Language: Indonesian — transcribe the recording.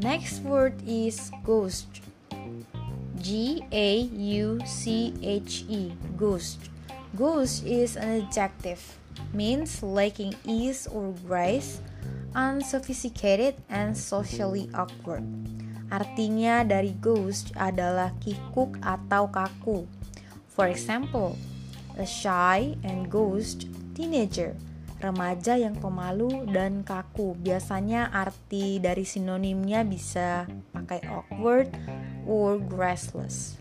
Next word is ghost. G A U C H E. Ghost. Ghost is an adjective, means lacking ease or grace, unsophisticated and socially awkward. Artinya dari ghost adalah kikuk atau kaku. For example, a shy and ghost teenager remaja yang pemalu dan kaku. Biasanya arti dari sinonimnya bisa pakai awkward or graceless.